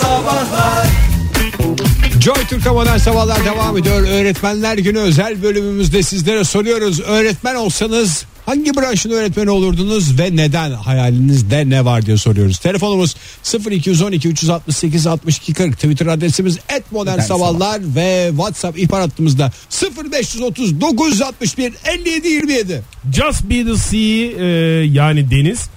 Sabahlar Joy Türk'te modern sabahlar devam ediyor. Öğretmenler günü özel bölümümüzde sizlere soruyoruz. Öğretmen olsanız hangi branşın öğretmeni olurdunuz ve neden hayalinizde ne var diye soruyoruz. Telefonumuz 0212 368 62 40 Twitter adresimiz et modern sabahlar ve WhatsApp ihbar hattımızda 0530 961 57 27. Just be the sea e, yani deniz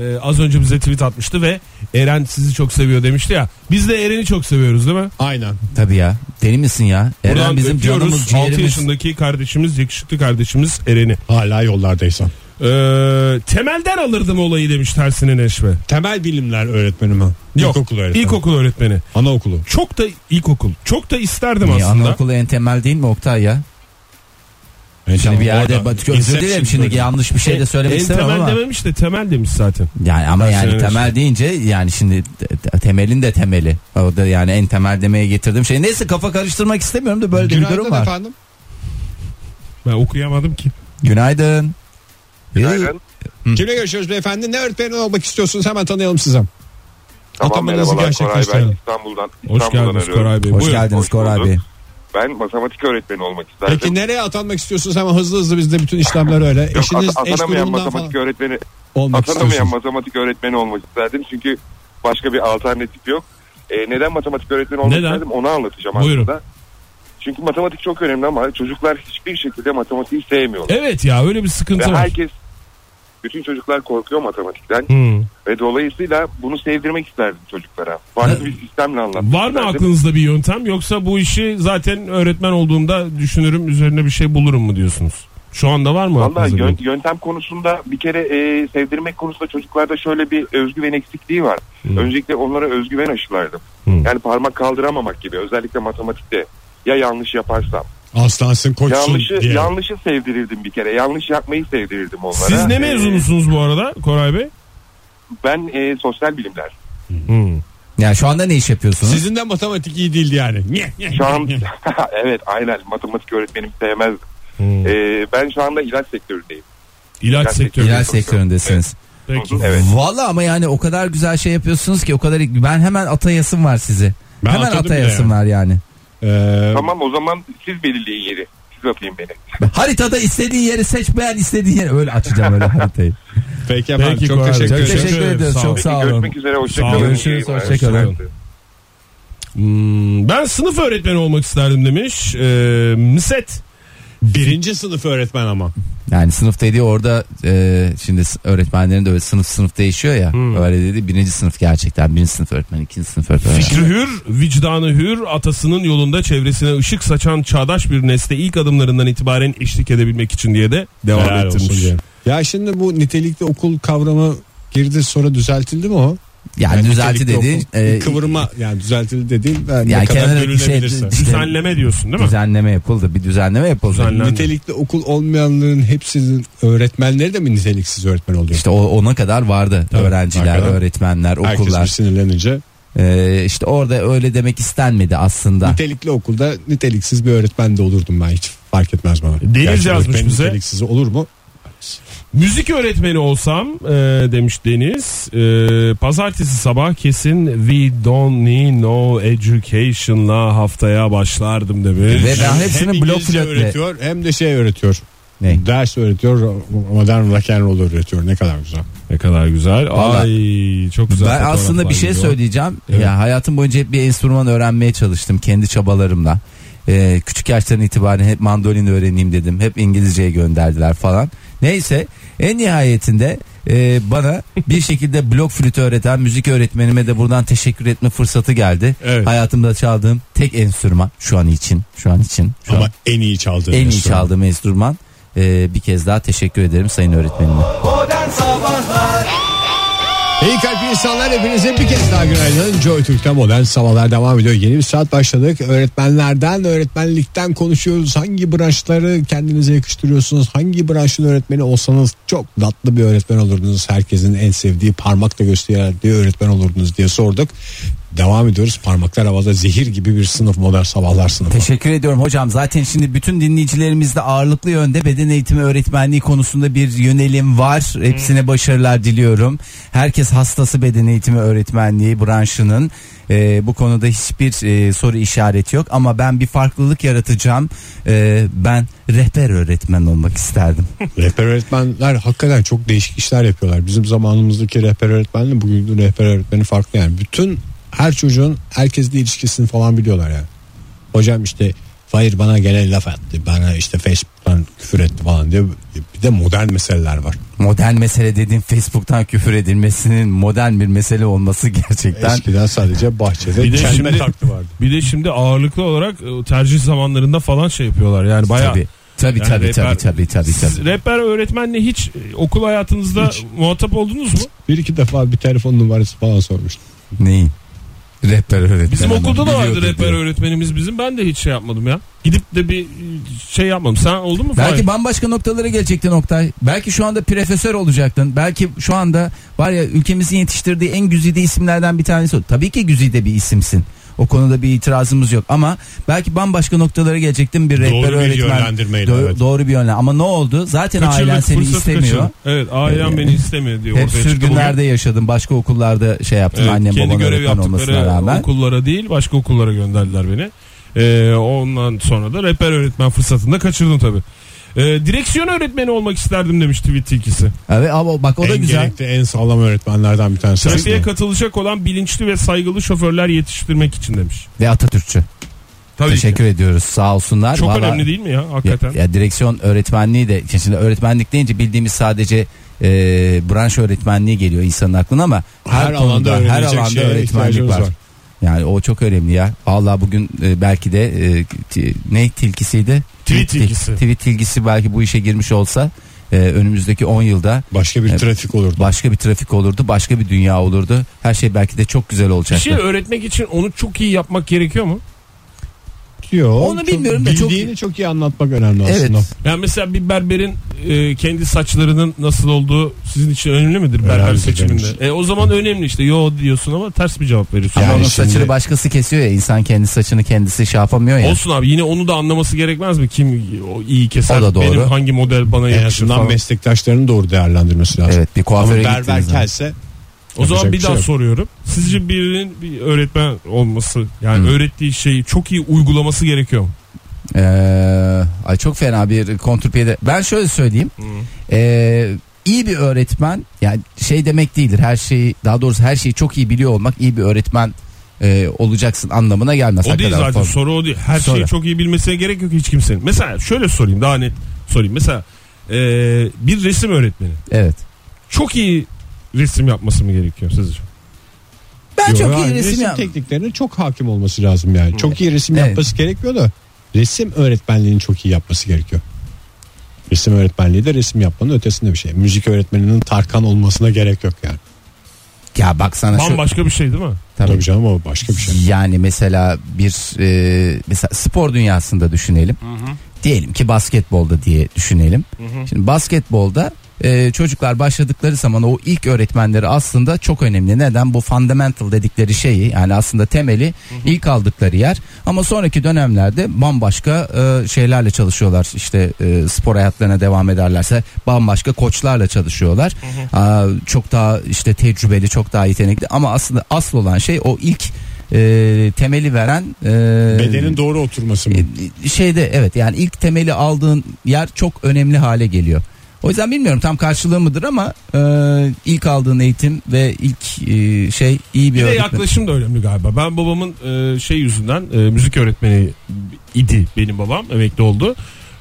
e, az önce bize tweet atmıştı ve Eren sizi çok seviyor demişti ya. Biz de Eren'i çok seviyoruz değil mi? Aynen. Tabii ya. Deli misin ya? Eren Buradan bizim öpüyoruz. canımız 6 ciğerimiz. yaşındaki kardeşimiz yakışıklı kardeşimiz Eren'i. Hala yollardaysan. Ee, temelden alırdım olayı demiş tersine Neşve. Temel bilimler öğretmeni mi? İlkokul öğretmeni. İlkokul öğretmeni. Anaokulu. Çok da ilkokul. Çok da isterdim Niye, aslında. anaokulu en temel değil mi Oktay ya? Şimdi bir yerde özür dilerim şimdi yanlış bir şey de söylemek en istemem temel ama. dememiş de temel demiş zaten. Yani ama yani Tersine temel deyince yani şimdi te- te- temelin de temeli. O da yani en temel demeye getirdiğim şey. Neyse kafa karıştırmak istemiyorum da böyle de bir Günaydın durum var. efendim. Ben okuyamadım ki. Günaydın. Günaydın. Kimle görüşüyoruz beyefendi? Ne öğretmeni olmak istiyorsunuz? Hemen tanıyalım size. Tamam Atamanızı merhabalar Koray ben gerçekleştirelim. İstanbul'dan. Hoş İstanbul'dan geldiniz arıyorum. Koray Bey. Hoş Buyurun. geldiniz hoş Koray. Bey. Ben matematik öğretmeni olmak isterdim. Peki nereye atanmak istiyorsunuz? Hemen hızlı hızlı bizde bütün işlemler öyle. Yok, Eşiniz at- eş atanamayan matematik falan öğretmeni olmak atanamayan matematik öğretmeni olmak isterdim. Çünkü başka bir alternatif yok. Ee, neden matematik öğretmeni olmak Neden? isterdim onu anlatacağım Buyurun. aslında. Çünkü matematik çok önemli ama çocuklar hiçbir şekilde matematiği sevmiyorlar. Evet ya öyle bir sıkıntı Ve var. herkes bütün çocuklar korkuyor matematikten Hmm. ve dolayısıyla bunu sevdirmek isterdim çocuklara. Farklı bir sistemle anlatmak Var mı isterdim. aklınızda bir yöntem yoksa bu işi zaten öğretmen olduğumda düşünürüm üzerine bir şey bulurum mu diyorsunuz? Şu anda var mı Valla yön- yöntem? yöntem konusunda bir kere e, sevdirmek konusunda çocuklarda şöyle bir özgüven eksikliği var. Hmm. Öncelikle onlara özgüven aşılardım. Hmm. Yani parmak kaldıramamak gibi özellikle matematikte. Ya yanlış yaparsam. Aslansın koçsun Yanlışı diye. yanlışı sevdirirdim bir kere. Yanlış yapmayı sevdirirdim onlara. Siz ne Ee, mezunusunuz bu arada Koray Bey? ben e, sosyal bilimler. Hmm. Yani şu anda ne iş yapıyorsunuz? Sizin de matematik iyi değildi yani. Şu an evet aynen matematik öğretmenim sevmezdim. Hmm. Ee, ben şu anda ilaç sektöründeyim. İlaç ilaç sektörü. İlaç sektöründesiniz. Peki. Evet. Valla ama yani o kadar güzel şey yapıyorsunuz ki o kadar ben hemen atayasım var sizi. Ben hemen atayasım yani. var yani. Ee, Tamam o zaman siz belirleyin yeri. Siz atayım beni. Haritada istediğin yeri seç beğen istediğin yeri öyle açacağım öyle haritayı. Peki efendim Peki çok Koray teşekkür Çok ederim. teşekkür ederim. ediyoruz Sağ çok olun. sağ olun. Görüşmek üzere. Sağ olun. Hoşçakalın. Görüşürüz, hoşça kalın. Hmm, ben sınıf öğretmeni olmak isterdim demiş. Ee, Miset. Birinci sınıf öğretmen ama. Yani sınıf dediği orada e, şimdi öğretmenlerin de öyle sınıf sınıf değişiyor ya. Hmm. Öyle dedi birinci sınıf gerçekten birinci sınıf öğretmen ikinci sınıf öğretmen. Fikri hür, vicdanı hür, atasının yolunda çevresine ışık saçan çağdaş bir nesle ilk adımlarından itibaren eşlik edebilmek için diye de devam Helal ettirmiş. Ya şimdi bu nitelikli okul kavramı girdi sonra düzeltildi mi o? Yani, düzelti nitelikli dedi. okul. e, Kıvırma yani düzeltildi dediğim yani Yani ne kadar şey- işte- Düzenleme diyorsun değil mi? düzenleme yapıldı bir düzenleme yapıldı. Düzenleme. Nitelikli okul olmayanların hepsinin öğretmenleri de mi niteliksiz öğretmen oluyor? İşte o, ona kadar vardı Tabii, öğrenciler, hakikaten. öğretmenler, Herkes bir okullar. sinirlenince Ee, işte orada öyle demek istenmedi aslında. nitelikli okulda niteliksiz bir öğretmen de olurdum ben hiç fark etmez bana. Deniz Gerçi yazmış bize. Niteliksiz olur mu? Müzik öğretmeni olsam e, demiş Deniz. E, pazartesi sabah kesin We Don't Need No Education'la haftaya başlardım demiş. Ve ben hem hepsini blok İngilizce flötle. öğretiyor hem de şey öğretiyor. Ne? Ders öğretiyor modern rock and roll öğretiyor ne kadar güzel. Ne kadar güzel. Vallahi- Ay çok güzel. Ben aslında bir şey geliyor. söyleyeceğim. Evet. Ya hayatım boyunca hep bir enstrüman öğrenmeye çalıştım kendi çabalarımla. Ee, küçük yaştan itibaren hep mandolin öğreneyim dedim. Hep İngilizceye gönderdiler falan. Neyse en nihayetinde e, bana bir şekilde blok flütü öğreten müzik öğretmenime de buradan teşekkür etme fırsatı geldi. Evet. Hayatımda çaldığım tek enstrüman şu an için. Şu an için. Şu Ama an en iyi çaldığın en iyi enstrüman. çaldığım enstrüman. Ee, bir kez daha teşekkür ederim sayın öğretmenime. Modern Sabahlar İyi kalp insanlar hepinize bir kez daha günaydın. Joy Türk'te modern sabahlar devam ediyor. Yeni bir saat başladık. Öğretmenlerden, öğretmenlikten konuşuyoruz. Hangi branşları kendinize yakıştırıyorsunuz? Hangi branşın öğretmeni olsanız çok tatlı bir öğretmen olurdunuz. Herkesin en sevdiği parmakla gösterdiği öğretmen olurdunuz diye sorduk. Devam ediyoruz. Parmaklar havada zehir gibi bir sınıf modern sabahlar sınıfı. Teşekkür ediyorum hocam. Zaten şimdi bütün dinleyicilerimizde ağırlıklı yönde beden eğitimi öğretmenliği konusunda bir yönelim var. Hepsine başarılar diliyorum. Herkes hastası beden eğitimi öğretmenliği branşının. Ee, bu konuda hiçbir e, soru işareti yok ama ben bir farklılık yaratacağım. Ee, ben rehber öğretmen olmak isterdim. Rehber öğretmenler hakikaten çok değişik işler yapıyorlar. Bizim zamanımızdaki rehber öğretmenle bugün rehber öğretmeni farklı yani. Bütün her çocuğun herkesle ilişkisini falan biliyorlar yani. Hocam işte Fahir bana gelen laf attı. Bana işte Facebook'tan küfür etti falan diye. Bir de modern meseleler var. Modern mesele dediğin Facebook'tan küfür edilmesinin modern bir mesele olması gerçekten Eskiden sadece bahçede Bir de şimdi- taktı vardı. Bir de şimdi ağırlıklı olarak e, tercih zamanlarında falan şey yapıyorlar. Yani bayağı tabii tabii Yani tabii, rehber- tabii tabii tabii tabii. rehber öğretmenle hiç e, okul hayatınızda Hiç. muhatap oldunuz mu? Bir iki defa bir telefon numarası falan sormuştum. Neyin? Rehber öğretmen. Bizim adam okulda da vardı rehber diyor. öğretmenimiz bizim. Ben de hiç şey yapmadım ya. Gidip de bir şey yapmadım. Sen oldu mu? Belki Fahir? bambaşka noktalara gelecektin Oktay. Belki şu anda profesör olacaktın. Belki şu anda var ya ülkemizin yetiştirdiği en güzide isimlerden bir tanesi. Tabii ki güzide bir isimsin. O konuda bir itirazımız yok ama belki bambaşka noktalara gelecektin bir rehber Doğru bir öğretmen. yönlendirmeyle, Do- evet. Doğru bir yönlendirme. Ama ne oldu? Zaten Kaçırdık, ailen seni istemiyor. kaçırdık. Evet ailem Ee, beni istemiyor diyor. Hep sürgünlerde bugün. yaşadın. Başka okullarda şey yaptın. Evet, Annem görev öğretmen olmasına rağmen. okullara değil başka okullara gönderdiler beni. Ee, ondan sonra da rehber öğretmen fırsatını da kaçırdım tabii. Ee, direksiyon öğretmeni olmak isterdim demiş tweet ikisi. Evet ama bak o da en güzel. gerekli en sağlam öğretmenlerden bir tanesi. Trafiğe katılacak olan bilinçli ve saygılı şoförler yetiştirmek için demiş. Ve Atatürkçü. Tabii Teşekkür ki. ediyoruz. Sağ olsunlar. Çok Vallahi- önemli değil mi ya hakikaten? Ya, ya direksiyon öğretmenliği de şimdi öğretmenlik deyince bildiğimiz sadece e, branş öğretmenliği geliyor insanın aklına ama her, Her konuda alanda her alanda öğretmenlik var. var. Yani o çok önemli ya. Vallahi bugün e, belki de e, ne tilkisiydi? Tweet tilkisi. Tweet tilkisi belki bu işe girmiş olsa e, önümüzdeki 10 yılda Başka bir Evet. trafik olurdu. başka bir trafik olurdu, başka bir dünya olurdu. Her şey belki de çok güzel Bir olacaktı. şey öğretmek için onu çok iyi yapmak gerekiyor mu? Yok, Onu çok- bilmiyorum da çok- Bildiğini çok iyi anlatmak önemli Evet. aslında. Yani mesela bir berberin e, kendi saçlarının nasıl olduğu sizin için önemli midir berber Önemli, seçiminde? E, o zaman önemli işte yo diyorsun ama ters bir cevap veriyorsun. Ama Yani onun şimdi- saçını başkası kesiyor ya insan kendi saçını kendisi şey yapamıyor ya. Olsun abi yine onu da anlaması gerekmez mi? Kim o iyi keser? O da doğru. Benim hangi model bana En yakışır azından falan. meslektaşlarının doğru değerlendirmesi lazım. Evet bir Ama kuaföre berber gittiniz. mi? O zaman bir bir daha şey yok. soruyorum. Sizce birinin bir öğretmen olması yani Hı. öğrettiği şeyi çok iyi uygulaması gerekiyor mu? Ee, ay çok fena bir kontrpiyede. Ben şöyle söyleyeyim. Ee, iyi bir öğretmen yani şey demek değildir. Her şeyi daha doğrusu her şeyi çok iyi biliyor olmak iyi bir öğretmen e, olacaksın anlamına gelmez. O değil zaten fazla. soru o değil. Her Soru. şeyi çok iyi bilmesine gerek yok hiç kimsenin. Mesela şöyle sorayım daha net sorayım. Mesela e, bir resim öğretmeni Evet. çok iyi resim yapması mı gerekiyor sizce? Ben Yok, çok iyi yani resim, yap- tekniklerine çok hakim olması lazım yani. Çok iyi resim Evet. yapması gerekiyor da resim öğretmenliğinin çok iyi yapması gerekiyor. Resim öğretmenliği de resim yapmanın ötesinde bir şey. Müzik öğretmeninin Tarkan olmasına gerek yok yani. Ya bak sana şu Bambaşka bir şey değil mi? Tabii. Tabii canım o başka bir şey. Yani mesela bir e, mesela spor dünyasında düşünelim. Diyelim ki basketbolda diye düşünelim. Şimdi basketbolda e, çocuklar başladıkları zaman o ilk öğretmenleri aslında çok önemli. Neden? Bu fundamental dedikleri şeyi yani aslında temeli ilk aldıkları yer. Ama sonraki dönemlerde bambaşka e, şeylerle çalışıyorlar. İşte e, spor hayatlarına devam ederlerse bambaşka koçlarla çalışıyorlar. Aa, çok daha işte tecrübeli, çok daha yetenekli ama aslında asıl olan şey o ilk e, temeli veren e, Bedenin doğru oturması mı? e, şeyde evet yani ilk temeli aldığın yer çok önemli hale geliyor. O yüzden bilmiyorum tam karşılığı mıdır ama e, ilk aldığın eğitim ve ilk e, şey iyi bir, Bir öğretmen. yaklaşım da önemli galiba. Ben babamın e, şey yüzünden e, müzik öğretmeni idi benim babam emekli oldu.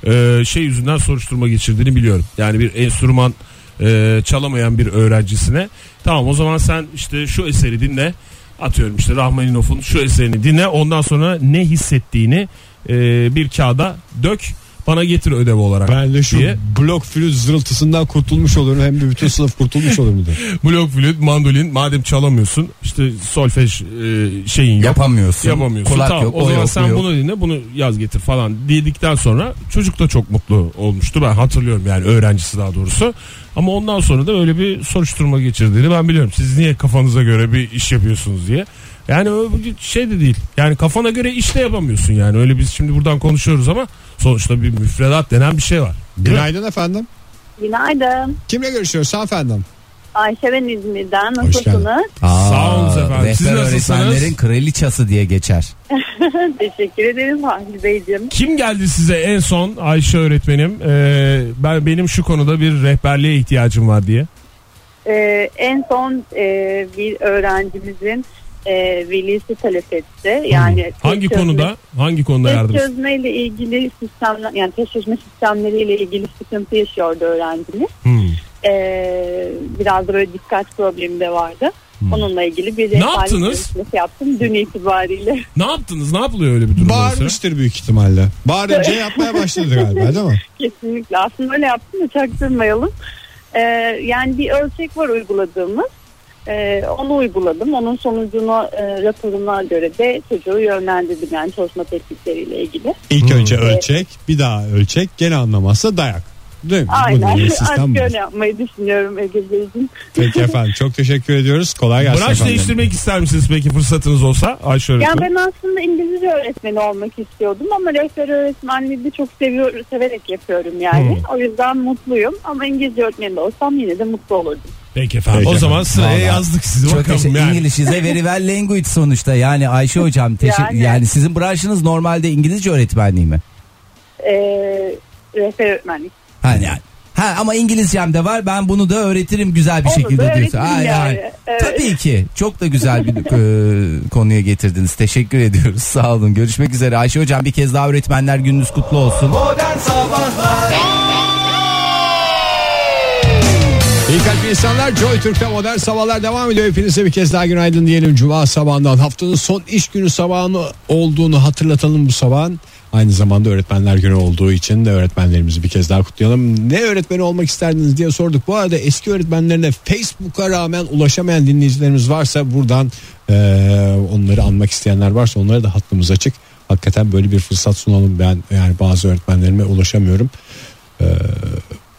E, şey yüzünden soruşturma geçirdiğini biliyorum. Yani bir enstrüman e, çalamayan bir öğrencisine tamam o zaman sen işte şu eseri dinle atıyorum işte Rahmaninov'un şu eserini dinle ondan sonra ne hissettiğini e, bir kağıda dök bana getir ödev olarak Ben de şu diye. blok flüt zırıltısından kurtulmuş olurum hem de bütün sınıf kurtulmuş olur mu diye. Blok flüt, mandolin madem çalamıyorsun işte solfej e, şeyin yok. yapamıyorsun. yapamıyorsun. Kulak tamam, yok, o zaman yok, sen yok. bunu dinle bunu yaz getir falan dedikten sonra çocuk da çok mutlu olmuştu. Ben hatırlıyorum yani öğrencisi daha doğrusu. Ama ondan sonra da öyle bir soruşturma geçirdiğini ben biliyorum. Siz niye kafanıza göre bir iş yapıyorsunuz diye. Yani şey de değil. Yani kafana göre iş de yapamıyorsun yani. Öyle biz şimdi buradan konuşuyoruz ama sonuçta bir müfredat denen bir şey var. Günaydın efendim. Günaydın. Kimle görüşüyoruz efendim? Ayşe ben İzmir'den. Nasılsınız? Aa, Sağ olun efendim. Siz öğretmenlerin kraliçası diye geçer. Teşekkür ederim Fahri Beyciğim. Kim geldi size en son Ayşe öğretmenim? Ee, ben benim şu konuda bir rehberliğe ihtiyacım var diye. Ee, en son e, bir öğrencimizin e, velisi talep etti. Yani test Hangi çözme- konuda? Hangi konuda Test yardım? çözmeyle ilgili sistemler yani test çözme sistemleriyle ilgili sıkıntı yaşıyordu öğrencimiz. Hmm. Ee, biraz da böyle dikkat problemi de vardı. Onunla ilgili bir Hmm. Ne yaptınız? yaptım dün itibariyle. Ne yaptınız? Ne yapılıyor öyle bir durumda? Bağırmıştır büyük ihtimalle. Bağırınca yapmaya başladı galiba değil mi? Kesinlikle aslında öyle yaptım da çaktırmayalım. Ee, yani bir ölçek var uyguladığımız. Ee, onu uyguladım. Onun sonucunu e, raporuna göre de çocuğu yönlendirdim yani çalışma teknikleriyle ilgili. İlk Hmm. önce ölçek bir daha ölçek gene anlamazsa dayak. Değil mi? Aynen. öyle yapmayı düşünüyorum Ege Beyciğim. Peki efendim çok teşekkür ediyoruz. Kolay gelsin Branş efendim. değiştirmek ister misiniz peki fırsatınız olsa Ayşe öğretmen? Yani ben aslında İngilizce öğretmeni olmak istiyordum ama rehber öğretmenliği de çok seviyorum, severek yapıyorum yani. O yüzden mutluyum ama İngilizce öğretmeni de olsam yine de mutlu olurdum. Peki efendim. Peki o zaman sıraya Vallahi. yazdık sizi Çok bakalım teşekkür yani. English is a very well language sonuçta. Yani Ayşe hocam teşekkür yani. Yani. sizin branşınız normalde İngilizce öğretmenliği mi? Ee, rehber öğretmenlik. Ha yani. Ha ama İngilizcem de var. Ben bunu da öğretirim güzel bir Onu şekilde diyorsun. Ha, yani. Evet. Tabii ki. Çok da güzel bir e, konuya getirdiniz. Teşekkür ediyoruz. Sağ olun. Görüşmek üzere. Ayşe hocam bir kez daha öğretmenler gününüz kutlu olsun. Modern Sabahlar kalp insanlar Joy Türk'te modern sabahlar devam ediyor. Hepinize bir kez daha günaydın diyelim. Cuma sabahından haftanın son iş günü sabahını olduğunu hatırlatalım bu sabahın. Aynı zamanda öğretmenler günü olduğu için de öğretmenlerimizi bir kez daha kutlayalım. Ne öğretmeni olmak isterdiniz diye sorduk. Bu arada eski öğretmenlerine Facebook'a rağmen ulaşamayan dinleyicilerimiz varsa buradan eee, onları anmak isteyenler varsa onlara da hattımız açık. Hakikaten böyle bir fırsat sunalım. Ben yani bazı öğretmenlerime ulaşamıyorum. Eee,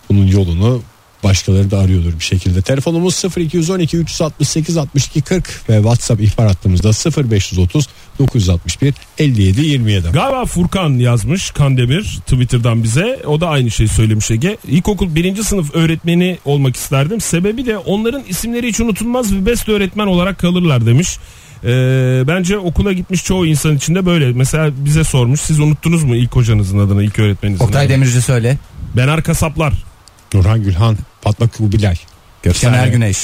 bunun yolunu başkaları da arıyordur bir şekilde. Telefonumuz 0212 368 62 40 ve WhatsApp ihbar hattımızda 0530 961 57 27. Galiba Furkan yazmış Kandemir Twitter'dan bize. O da aynı şeyi söylemiş Ege. İlkokul birinci sınıf öğretmeni olmak isterdim. Sebebi de onların isimleri hiç unutulmaz ve best öğretmen olarak kalırlar demiş. Ee, bence okula gitmiş çoğu insan içinde böyle. Mesela bize sormuş siz unuttunuz mu ilk hocanızın adını ilk öğretmeninizin Oktay adını? Demirci söyle. Benar Kasaplar. Nurhan Gülhan, Fatma Kubilay. Ergüneş.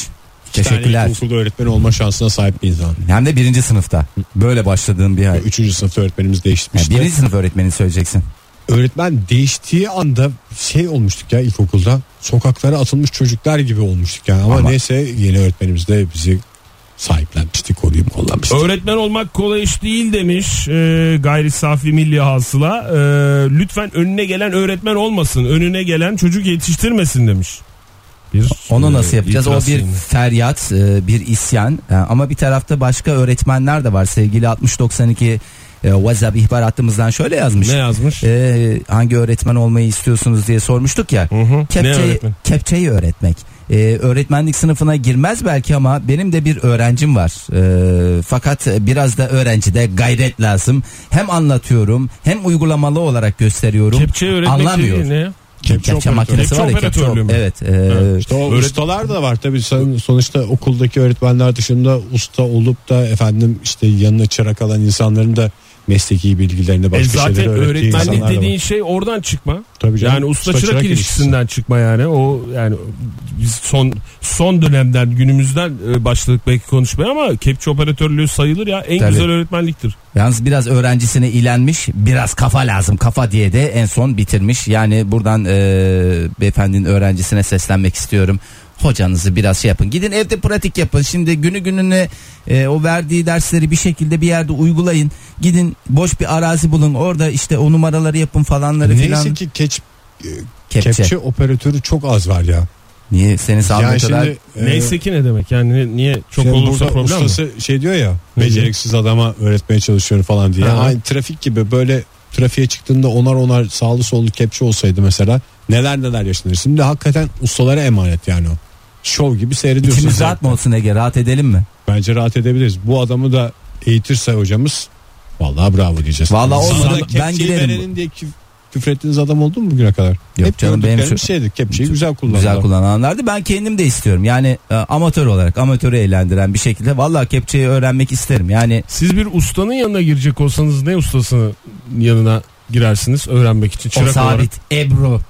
İki tane Teşekkürler. ilkokulda öğretmen olma şansına sahip bir insan. Hem de birinci sınıfta. Böyle başladığım bir hayat. Üçüncü sınıfta öğretmenimiz Yani değişmişti. birinci sınıf öğretmeni söyleyeceksin. Öğretmen değiştiği anda şey olmuştuk ya ilkokulda. Sokaklara atılmış çocuklar gibi olmuştuk yani. Ama, Ama- neyse yeni öğretmenimiz de bizi sahiplenmişti, koruyup kollamıştı. Öğretmen olmak kolay iş değil demiş e, gayri safi milli hasıla. E, lütfen önüne gelen öğretmen olmasın. Önüne gelen çocuk yetiştirmesin demiş. Bir, Onu e, nasıl yapacağız? O bir yine. feryat, e, bir isyan. E, Ama bir tarafta başka öğretmenler de var. Sevgili 6092 e, WhatsApp ihbar hattımızdan şöyle yazmış. Ne yazmış? E, hangi öğretmen olmayı istiyorsunuz diye sormuştuk ya. Hı hı. Ne Kepçeyi, öğretmen? kepçeyi öğretmek. E, öğretmenlik sınıfına girmez belki ama benim de bir öğrencim var. E, fakat biraz da öğrencide gayret lazım. Hem anlatıyorum hem uygulamalı olarak gösteriyorum. Kepçe öğretmek Anlamıyor. dediğin ne? Kepçe Kepçe makinesi Kepçe var ya kepçe. Evet. e, Evet. İşte o Öğret- ustalar da var tabii Son- sonuçta okuldaki öğretmenler dışında usta olup da efendim işte yanına çırak alan insanların da mesleki bilgilerini E başka zaten şeyleri öğrettiği insanlar öğretmenlik dediğin var. şey oradan çıkma. Tabii canım, yani usta usta çırak çırak ilişkisinden çıkma yani. O yani biz son son dönemden günümüzden e, başladık belki konuşmaya ama kepçe operatörlüğü sayılır ya en Tabii. güzel öğretmenliktir. Yalnız biraz öğrencisine ilenmiş biraz kafa lazım kafa diye de en son bitirmiş. Yani buradan e, beyefendinin öğrencisine seslenmek istiyorum. Hocanızı biraz şey yapın. Gidin evde pratik yapın. Şimdi günü gününe e, o verdiği dersleri bir şekilde bir yerde uygulayın. Gidin boş bir arazi bulun. Orada işte o numaraları yapın falanları Neyse filan. ki keç, Kepçe. kepçe operatörü çok az var ya. Niye senin sağlığın Yani kadar şimdi e, Neyse ki ne demek yani niye çok şimdi olursa problem mi? ustası şey diyor ya Ne beceriksiz adama öğretmeye çalışıyorum falan diye. Aha. Aynı trafik gibi böyle trafiğe çıktığında onar onar sağlı sollu kepçe olsaydı mesela neler neler yaşanır. Şimdi hakikaten ustalara emanet yani o. Şov gibi seyrediyorsun. İçimiz rahat mı olsun Ege rahat edelim mi? Bence rahat edebiliriz. Bu adamı da eğitirse hocamız vallahi bravo diyeceğiz. Vallahi olmadı. Ben giderim. diye küf- küfrettiğiniz adam oldu mu bugüne kadar? Yok Hep canım, benim şu- şeydi. Kepçeyi güzel kullandı. Güzel kullananlardı. Ben kendim de istiyorum. Yani e, amatör olarak amatörü eğlendiren bir şekilde vallahi kepçeyi öğrenmek isterim. Yani Siz bir ustanın yanına girecek olsanız ne ustasının yanına girersiniz öğrenmek için o çırak olarak? sabit Ebru.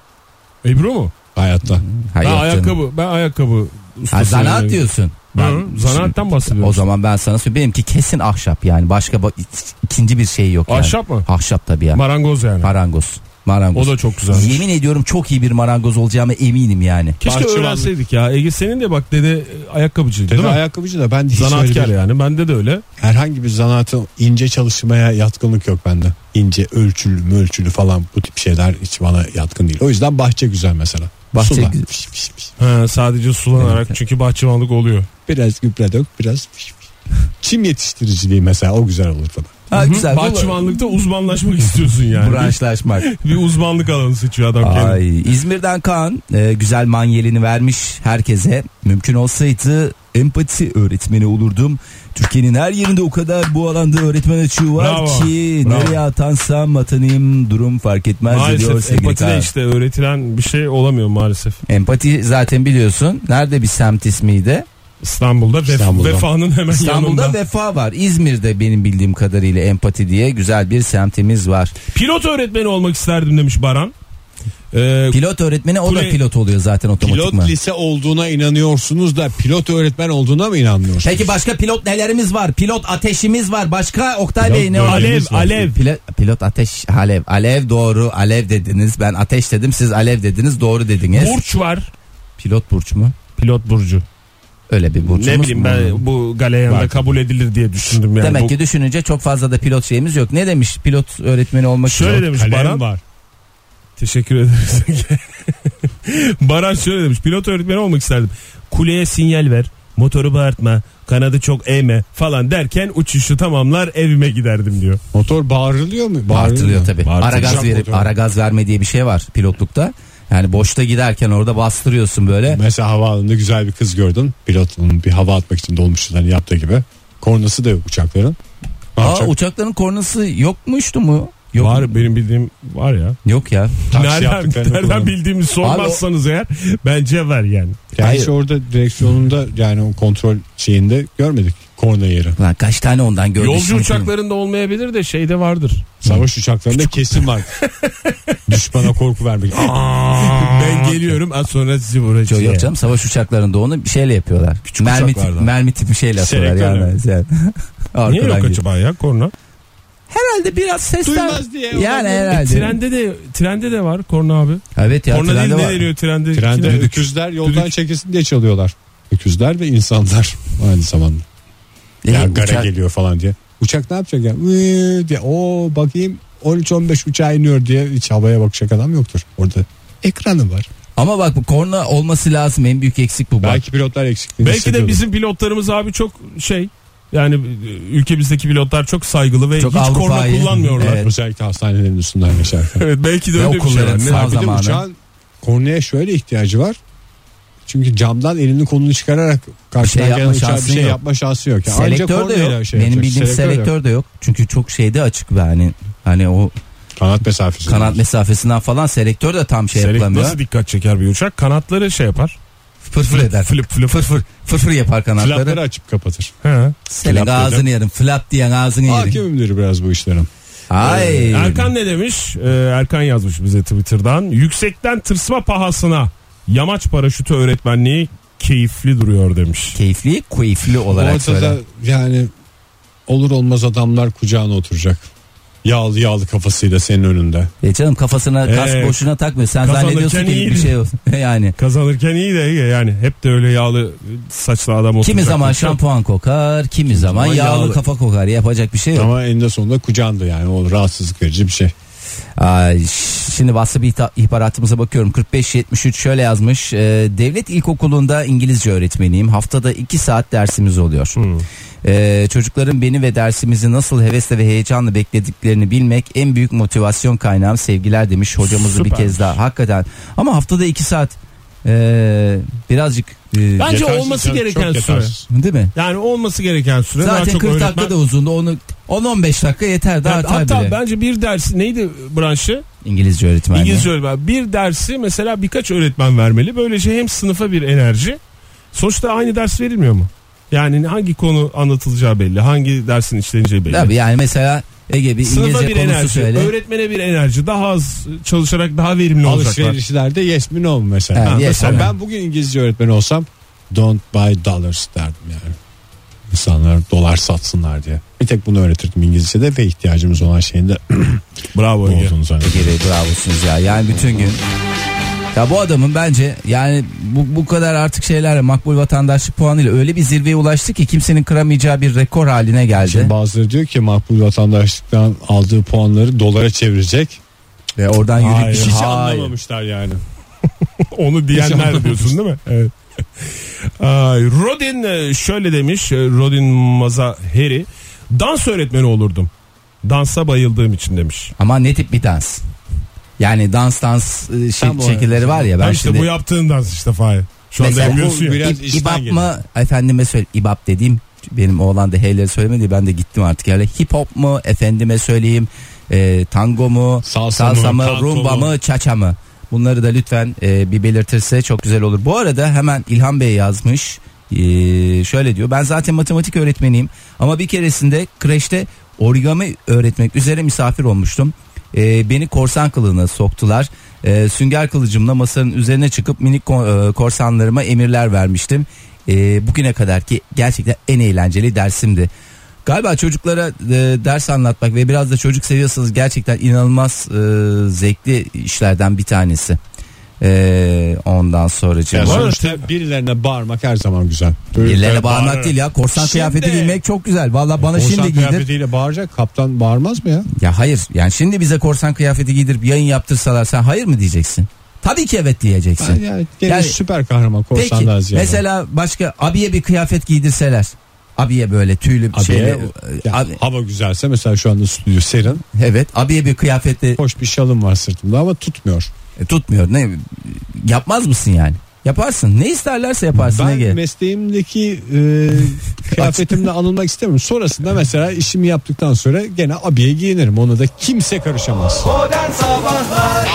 Ebru mu? Hayatta. Hayır, ben ayakkabı ben ayakkabı Ha, zanaat diyorsun. Hı, zanaattan bahsediyorum. O zaman ben sana söyleyeyim. Benimki kesin ahşap yani. Başka ba- ikinci bir şey yok yani. Ahşap mı? Ahşap tabii ya. Marangoz yani. Marangoz. Marangoz. O da çok güzel. Yemin ediyorum çok iyi bir marangoz olacağıma eminim yani. Keşke Bahçıvanlık. öğrenseydik ya. Ege senin de bak dede e, ayakkabıcıydı Dede değil mi? ayakkabıcı da ben de hiç Zanaatkar öyle bir- yani. Bende de öyle. herhangi bir zanaatı ince çalışmaya yatkınlık yok bende. İnce ölçülü ölçülü falan bu tip şeyler hiç bana yatkın değil. O yüzden bahçe güzel mesela. Bahçe Sula. Piş, piş, piş. Ha, sadece sulanarak Evet. çünkü bahçıvanlık oluyor. Biraz gübre dök biraz piş, piş. Çim yetiştiriciliği mesela o güzel olur falan. Ha, güzel. Bahçıvanlıkta uzmanlaşmak istiyorsun yani. Branşlaşmak. bir, uzmanlık alanı seçiyor adam. Ay, İzmir'den Kaan e, güzel manyelini vermiş herkese. Mümkün olsaydı empati öğretmeni olurdum. Türkiye'nin her yerinde o kadar bu alanda öğretmen açığı var Bravo, ki bravo. nereye atansam atanayım durum fark etmez diyor Maalesef sevgili empatide Kaan. işte öğretilen bir şey olamıyor maalesef. Empati zaten biliyorsun. Nerede bir semt ismiydi? İstanbul'da, Vef- İstanbul'da. Vefa'nın hemen İstanbul'da yanında. Vefa var. İzmir'de benim bildiğim kadarıyla empati diye güzel bir semtimiz var. Pilot öğretmeni olmak isterdim demiş Baran. Ee, Pilot öğretmeni o da Kule- pilot oluyor zaten Pilot otomatikman. lise olduğuna inanıyorsunuz da pilot öğretmen olduğuna mı inanmıyorsunuz? Peki başka pilot nelerimiz var? Pilot ateşimiz var. Başka Oktay Bey ne var? Alev, var. alev. Pilot, pilot ateş alev. Alev doğru alev dediniz. Ben ateş dedim siz alev dediniz doğru dediniz. Burç var. Pilot burç mu? Pilot burcu. Öyle bir burcumuz ne bileyim mu? ben bu galeyanda kabul edilir diye düşündüm yani. Demek Bu- ki düşününce çok fazla da pilot şeyimiz yok. Ne demiş pilot öğretmeni olmak Şöyle için? demiş Kalem Baran. var. Teşekkür ederiz. Baran şöyle demiş. Pilot öğretmeni olmak isterdim. Kuleye sinyal ver. Motoru bağırtma. Kanadı çok eğme falan derken uçuşu tamamlar evime giderdim diyor. Motor bağırılıyor mu? Bağırtılıyor tabi. Bağırtılacak Ara gaz verip ara gaz verme diye bir şey var pilotlukta. Yani boşta giderken orada bastırıyorsun böyle. Mesela havaalanında güzel bir kız gördün. Pilotun bir hava atmak için dolmuşçuların yaptığı gibi. Kornası da yok uçakların. Ne Aa, yapacak? uçakların kornası yokmuştu mu? Yok. Var benim bildiğim var ya. Yok ya. Taksi nereden yaptıklarını nereden bildiğimi sormazsanız eğer bence var yani. Yani Hayır. hiç orada direksiyonunda yani o kontrol şeyinde görmedik korna yeri. Lan kaç tane ondan gördük. Yolcu uçaklarında olmayabilir de şeyde vardır. Savaş uçaklarında kesin var. Düşmana korku vermek. ben geliyorum az sonra sizi vuracağım. Yok canım savaş uçaklarında onu bir şeyle yapıyorlar. Küçük mermi, uçaklardan. mermi tipi şeyle atıyorlar Selektörle. yani. yani. Niye yok acaba ya korna? Herhalde biraz sesler. Duymaz diye Yani herhalde. Trende de trende de var korna abi. Evet ya korna değil trende ne var. deniyor trende? Trende Kine- öküzler yoldan Düdük. çekilsin diye çalıyorlar. Öküzler ve insanlar aynı zamanda. E, Ya gara uçak- geliyor falan diye. Uçak ne yapacak ya? Diye. O bakayım 13-15 uçağı iniyor diye hiç havaya bakacak adam yoktur. Orada ekranı var. Ama bak bu korna olması lazım en büyük eksik bu. Bak. Belki pilotlar eksikliğini Belki de bizim pilotlarımız abi çok şey yani e, ülkemizdeki pilotlar çok saygılı ve Çok hiç korna Avrupa'yı- kullanmıyorlar. Evet. Özellikle hastanelerin üstünden geçerken. Evet belki de Ve öyle bir şey var. zamanı. uçağın kornaya şöyle ihtiyacı var. Çünkü camdan elini kolunu çıkararak karşıdan Bir şey gelen uçağa bir şey yok. yapma şansı yok. Yani ancak Selektör de kornayla yok. şey Benim bildiğim Selektör selektör de yok. Çünkü çok şeyde açık yani. Hani o Kanat mesafesi. kanat mesafesinden falan selektör de tam şey Selek yapılamıyor. nasıl dikkat çeker bir uçak? Kanatları şey yapar. Fırfır eder. Flip flip. Fırfır fırfır yapar kanatları. Flapları açıp kapatır. He. Senin ağzını yerim. Flap diyen ağzını yerim. Hakimimdir biraz bu işlerin. Ay. Erkan ne demiş? Ee, Erkan yazmış bize Twitter'dan. Yüksekten tırsma pahasına yamaç paraşütü öğretmenliği keyifli duruyor demiş. Keyifli, keyifli olarak Ortada söyle. yani olur olmaz adamlar kucağına oturacak. Yağlı yağlı kafasıyla senin önünde. E canım kafasına kask Evet. boşuna takmıyor. Sen zannediyorsun ki bir iyiydi. şey olsun. yani. Kazanırken iyi de yani hep de öyle yağlı saçlı adam oturacak. Kimi zaman bir şampuan kokar, kimi, zaman, zaman yağlı, yağlı. kafa kokar. Yapacak bir şey yok. Ama eninde sonunda kucağında yani o rahatsızlık verici bir şey. Ay, şimdi WhatsApp ihbaratımıza bakıyorum. 4573 şöyle yazmış. Ee, devlet ilkokulunda İngilizce öğretmeniyim. Haftada 2 saat dersimiz oluyor. Hmm. Ee, çocukların beni ve dersimizi nasıl hevesle ve heyecanla beklediklerini bilmek en büyük motivasyon kaynağım sevgiler demiş hocamızı bir Süpermiş. kez daha hakikaten ama haftada iki saat ee, birazcık ee, Bence Yetersiz olması gereken süre. yetersiz. değil mi? Yani olması gereken süre daha Zaten çok 40 öğretmen. dakika da uzundu onu 10-15 dakika yeter daha Yani hatta bile. bence bir ders neydi branşı? İngilizce öğretmenliği. İngilizce öğretmen. Bir dersi mesela birkaç öğretmen vermeli. Böylece hem sınıfa bir enerji. Sonuçta aynı ders verilmiyor mu? Yani hangi konu anlatılacağı belli. Hangi dersin işleneceği belli. Tabii yani mesela Ege bir Sınıfa İngilizce bir konusu enerji, söyle. öğretmene bir enerji. Daha az çalışarak daha verimli olacaklar. Alışverişlerde yes mi no mu mesela. Ha, yes mesela ben bugün İngilizce öğretmeni olsam don't buy dollars derdim yani. İnsanlar dolar satsınlar diye. Bir tek bunu öğretirdim İngilizce'de ve ihtiyacımız olan şeyin de Bravo olduğunu zannediyorum. Ege Bey bravosunuz ya. Yani bütün gün ya bu adamın bence yani bu, bu kadar artık şeylerle makbul vatandaşlık puanıyla öyle bir zirveye ulaştı ki kimsenin kıramayacağı bir rekor haline geldi. Şimdi bazıları diyor ki makbul vatandaşlıktan aldığı puanları dolara çevirecek. Ve oradan yürüyüp Hayır, Hiç Hayır. anlamamışlar yani. Onu diyenler diyorsun değil mi? Evet. Ay, Rodin e, şöyle demiş. e, Rodin Mazaheri. Dans öğretmeni olurdum. Dansa bayıldığım için demiş. Ama ne tip bir dans? Yani dans dans e, Tam o- şekilleri var ya ben Ha işte şimdi bu yaptığın dans işte Fahir. Şu anda Mesela yapıyorsun ya. biraz İb- işten İbap mı? Efendime söyle İbap dediğim benim oğlan da heyleri söylemedi ben de gittim artık yani hip hop mu? Efendime söyleyeyim e, tango mu? Salsa salsa, mı, mı? Rumba mu? mı? Çaça mı? Bunları da lütfen e, bir belirtirse çok güzel olur. Bu arada hemen İlhan Bey yazmış. E, şöyle diyor ben zaten matematik öğretmeniyim ama bir keresinde kreşte origami öğretmek üzere misafir olmuştum E, beni korsan kılığına soktular. E, sünger kılıcımla masanın üzerine çıkıp minik e, korsanlarıma emirler vermiştim. E, bugüne kadar ki gerçekten en eğlenceli dersimdi. Galiba çocuklara e, ders anlatmak ve biraz da çocuk seviyorsanız gerçekten inanılmaz e, zevkli işlerden bir tanesi. E, ondan sonra Var sonuçta birilerine bağırmak her zaman güzel. Böyle Birilerine bağırarak- bağırmak değil ya korsan Şimdi- kıyafeti giymek çok güzel. Valla bana Korsan şimdi giydir. kıyafetiyle bağıracak kaptan bağırmaz mı ya? Ya hayır yani şimdi bize korsan kıyafeti giydirip yayın yaptırsalar sen hayır mı diyeceksin? Tabii ki evet diyeceksin. Yani, yani, gene Yani- süper kahraman Peki korsandan ziyade. mesela başka abiye bir kıyafet giydirseler. Abiye böyle tüylü bir Abiye, şeyle. ya, Abi- hava güzelse mesela şu anda stüdyo serin. evet abiye bir kıyafetle Hoş bir şalım var sırtımda ama tutmuyor. E, tutmuyor. Ne yapmaz mısın yani? Yaparsın. Ne isterlerse yaparsın ben Ege. mesleğimdeki e, kıyafetimle anılmak istemiyorum. Sonrasında mesela işimi yaptıktan sonra gene abiye giyinirim. Ona da kimse karışamaz. Modern Sabahlar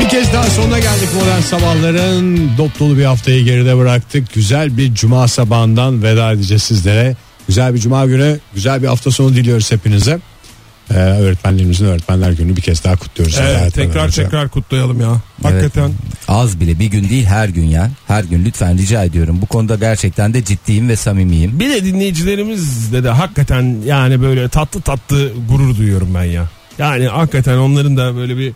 Bir kez daha sonuna geldik modern sabahların dop dolu bir haftayı geride bıraktık. Güzel bir cuma sabahından veda edeceğiz sizlere. Güzel bir cuma günü, güzel bir hafta sonu diliyoruz hepinize. Ee, öğretmenlerimizin öğretmenler günü bir kez daha kutluyoruz. Evet, tekrar önce. tekrar kutlayalım ya. Hakikaten. Az bile bir gün değil her gün ya. Her gün lütfen rica ediyorum. Bu konuda gerçekten de ciddiyim ve samimiyim. Bir de dinleyicilerimizle de hakikaten yani böyle tatlı tatlı gurur duyuyorum ben ya. Yani hakikaten onların da böyle bir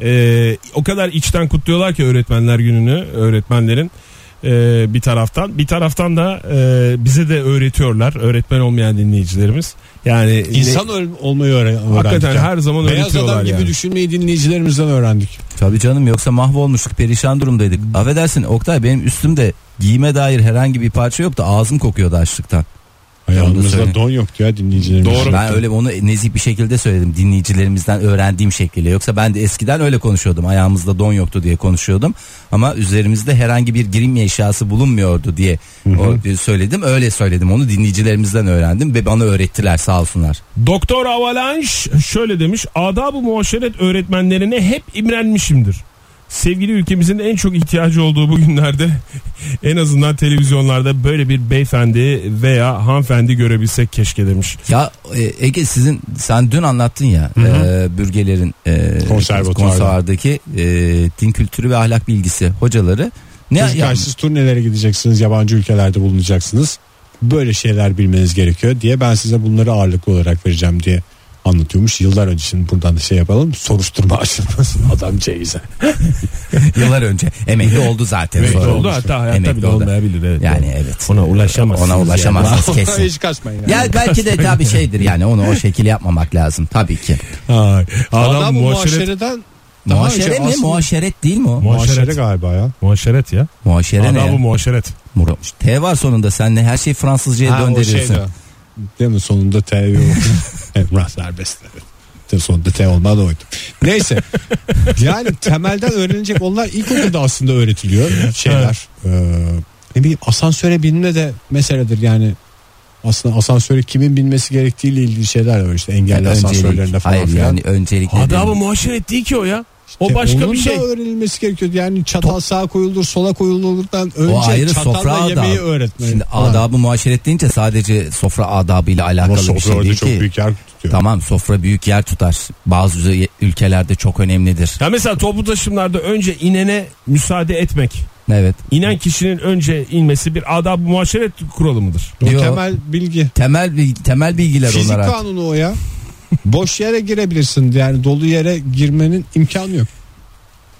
e, o kadar içten kutluyorlar ki öğretmenler gününü öğretmenlerin e, bir taraftan bir taraftan da e, bize de öğretiyorlar öğretmen olmayan dinleyicilerimiz. Yani İnsan ol- olmayı öğren- öğrendik. hakikaten her zaman Beyaz öğretiyorlar adam gibi yani. düşünmeyi dinleyicilerimizden öğrendik. Tabii canım yoksa mahvolmuştuk perişan durumdaydık. Affedersin Oktay benim üstümde giyime dair herhangi bir parça yoktu ağzım kokuyordu açlıktan. Ayağımızda don yoktu ya dinleyicilerimiz. Doğru. Ben öyle onu nezih bir şekilde söyledim dinleyicilerimizden öğrendiğim şekliyle. Yoksa ben de eskiden öyle konuşuyordum ayağımızda don yoktu diye konuşuyordum. Ama üzerimizde herhangi bir girim eşyası bulunmuyordu diye o, söyledim. Öyle söyledim onu dinleyicilerimizden öğrendim ve bana öğrettiler sağ olsunlar. Doktor Avalanche şöyle demiş. Adab-ı muaşeret öğretmenlerine hep imrenmişimdir. Sevgili ülkemizin en çok ihtiyacı olduğu bu günlerde en azından televizyonlarda böyle bir beyefendi veya hanımefendi görebilsek keşke demiş. Ya e, Ege sizin sen dün anlattın ya e, bürgelerin e, Konservatuvarda. konservardaki e, din kültürü ve ahlak bilgisi hocaları ne ya, Müzikarsız turnelere gideceksiniz, yabancı ülkelerde bulunacaksınız. Böyle şeyler bilmeniz gerekiyor diye ben size bunları ağırlıklı olarak vereceğim diye anlatıyormuş. Yıllar önce şimdi buradan da şey yapalım. Soruşturma açılmasın adamcağıza. yıllar önce emekli oldu zaten. Emekli oldu olmuştu. hatta hayatta Emekli bile oldu. olmayabilir. Evet, Yani doğru. evet. Ona ulaşamazsınız. Ona ulaşamazsınız kesin. Hiç kaçmayın. yani. Ya belki de tabii şeydir yani onu o şekil yapmamak lazım tabii ki. Ay, Adam, adam bu muaşeret muaşereden daha Muaşere önce mi? aslında- Muaşeret değil mi o? Muaşere Muaşeret. galiba ya. Muaşeret ya. Muaşere ne Adabı ya? muaşeret. Murat. T var sonunda sen ne her şeyi Fransızcaya Ha, o döndürüyorsun. Değil mi sonunda T yok. Emrah serbest. De sonunda T olmadı oydu. Neyse. Yani temelden öğrenilecek onlar ilkokulda aslında öğretiliyor şeyler. Ee, ne bileyim asansöre binme de meseledir yani. Aslında asansöre kimin binmesi gerektiğiyle ilgili şeyler var işte engelli Yani asansörlerinde öncelik, falan hayır filan. yani öncelikle Adabı değil. muaşeret değil ki o ya. O İşte başka onun bir şey. da öğrenilmesi gerekiyor. Yani çatal sağa koyulur sola koyulurdan önce O ayrı çatalla sofra yemeği öğretmek. Şimdi adabı muaşeret deyince sadece sofra adabıyla Ama alakalı bir sofra şey değil çok ki. büyük yer tutuyor. Tamam sofra büyük yer tutar. Bazı ülkelerde çok önemlidir. Ya mesela toplu taşımlarda önce inene müsaade etmek. Evet. İnen kişinin önce inmesi bir adab muaşeret kuralı mıdır? O Yo. temel bilgi. Temel bil- temel bilgiler Fizik onlar. artık. kanunu o ya. Boş yere girebilirsin yani dolu yere girmenin imkanı yok.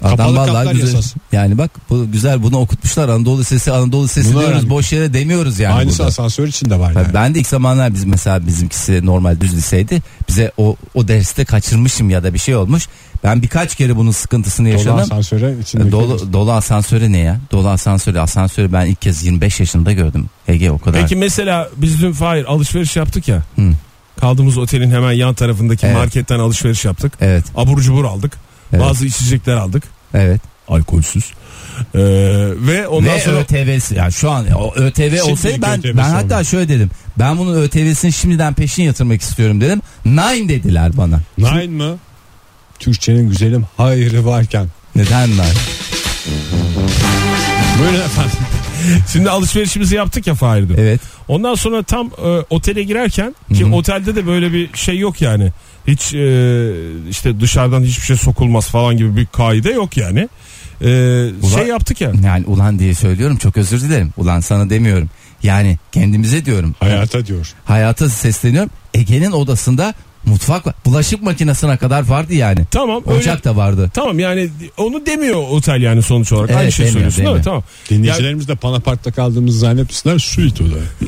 Adam Kapalı vallahi kaplar güzel. yasası. Yani bak bu güzel bunu okutmuşlar Anadolu Sesi Anadolu Sesi Bunu diyoruz öğrendik. boş yere demiyoruz yani Aynısı burada. asansör için de var yani. Ben de ilk zamanlar biz mesela bizimkisi normal düz liseydi. Bize o o derste kaçırmışım ya da bir şey olmuş. Ben birkaç kere bunun sıkıntısını Dolu yaşadım. asansöre içindeki Dolu, dolu asansörü ne ya? Dolu asansörü asansörü ben ilk kez 25 yaşında gördüm. Ege o kadar. Peki mesela biz dün Fahir alışveriş yaptık ya. Kaldığımız otelin hemen yan tarafındaki Evet. marketten alışveriş yaptık. Evet. Abur cubur aldık. Evet. Bazı içecekler aldık. Evet. Alkolsüz. Ee, ve ondan Ve sonra ÖTV'si yani şu an o ÖTV olsaydı ben ÖTV'si ben hatta oldu. şöyle dedim. Ben bunun ÖTV'sini şimdiden peşin yatırmak istiyorum dedim. Nine dediler bana. Nine mı? Türkçenin güzelim hayrı varken. Neden nine? Buyurun efendim. şimdi alışverişimizi yaptık ya Fahir'de. Evet. Ondan sonra tam e, otele girerken ki Hı hı. otelde de böyle bir şey yok yani. Hiç e, işte dışarıdan hiçbir şey sokulmaz falan gibi bir kaide yok yani. E, şey yaptık ya. Yani ulan diye söylüyorum çok özür dilerim. Ulan sana demiyorum. Yani kendimize diyorum. Hayata diyor. Hayata sesleniyorum. Ege'nin odasında mutfak. Bulaşık makinesine kadar vardı yani. Tamam öyle. Ocak da vardı. Tamam yani onu demiyor otel yani sonuç olarak. Evet, Aynı şey demiyor, söylüyorsun değil mi? demiyor. Tamam. Dinleyicilerimiz de Panapark'ta kaldığımızı zannetmişler. Suite o da.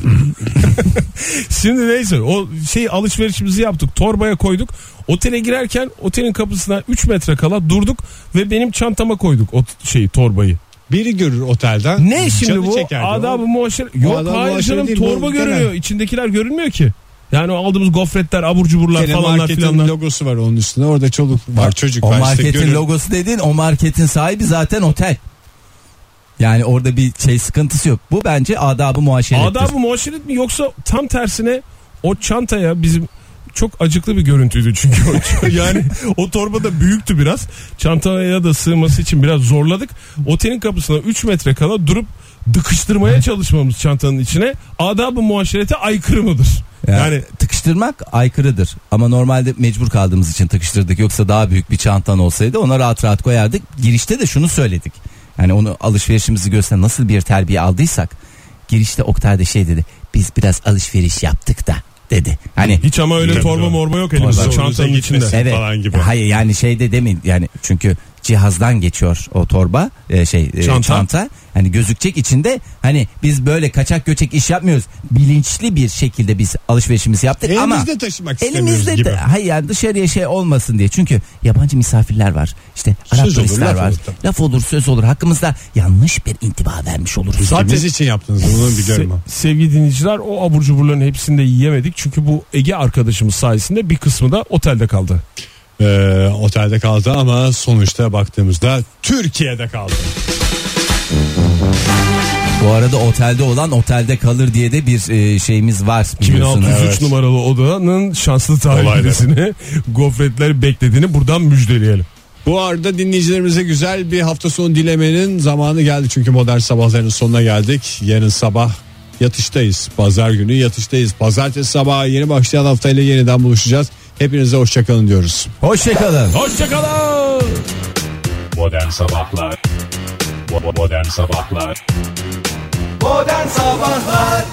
Şimdi neyse o şey alışverişimizi yaptık. Torbaya koyduk. Otele girerken otelin kapısına 3 metre kala durduk ve benim çantama koyduk o şeyi torbayı. Biri görür otelden. Ne şimdi bu? çekerdi. Adabı. O Yok hayır canım torba görünüyor. İçindekiler görünmüyor ki. Yani o aldığımız gofretler, abur cuburlar Gene falanlar marketin filanlar. logosu var onun üstünde. Orada çoluk var çocuk O var. işte marketin görür. logosu dediğin o marketin sahibi zaten otel. Yani orada bir şey sıkıntısı yok. Bu bence adabı muaşerettir. Adabı muaşeret mi yoksa tam tersine o çantaya bizim çok acıklı bir görüntüydü çünkü o, yani o torba da büyüktü biraz çantaya da sığması için biraz zorladık otelin kapısına 3 metre kala durup dıkıştırmaya çalışmamız çantanın içine adabı muaşerete aykırı mıdır? Yani, Yani tıkıştırmak aykırıdır. Ama normalde mecbur kaldığımız için tıkıştırdık. Yoksa daha büyük bir çantan olsaydı ona rahat rahat koyardık. Girişte de şunu söyledik. Yani onu alışverişimizi göster nasıl bir terbiye aldıysak. Girişte Oktay da şey dedi. Biz biraz alışveriş yaptık da dedi. Hani hiç ama öyle torba morba yok elimizde çantanın içinde. evet. falan gibi. Hayır yani şeyde demin yani çünkü cihazdan geçiyor o torba e, şey e, Çanta. çanta. Hani gözükecek içinde hani biz böyle kaçak göçek iş yapmıyoruz. Bilinçli bir şekilde biz alışverişimizi yaptık ama Elimizde taşımak istemiyoruz Elimizde gibi. de hayır yani dışarıya şey olmasın diye. Çünkü yabancı misafirler var. İşte Arap Söz olur, turistler laf var. olur tabii. Laf olur, söz olur. Hakkımızda yanlış bir intiba vermiş oluruz. Ülkemiz için yaptınız bunu biliyorum. Se- sevgili dinleyiciler o abur cuburların hepsini de yiyemedik. Çünkü bu Ege arkadaşımız sayesinde bir kısmı da otelde kaldı. Ee, otelde kaldı ama sonuçta baktığımızda Türkiye'de kaldı. Bu arada otelde olan otelde kalır diye de bir e, şeyimiz var biliyorsun. 2603 evet. numaralı odanın şanslı talihlisine gofretler beklediğini buradan müjdeleyelim. Bu arada dinleyicilerimize güzel bir hafta sonu dilemenin zamanı geldi. Çünkü modern sabahların sonuna geldik. Yarın sabah yatıştayız. Pazar günü yatıştayız. Pazartesi sabahı yeni başlayan haftayla yeniden buluşacağız. Hepinize hoşçakalın diyoruz. Hoşçakalın. Hoşçakalın. Modern Sabahlar Modern Sabahlar Modern Sabahlar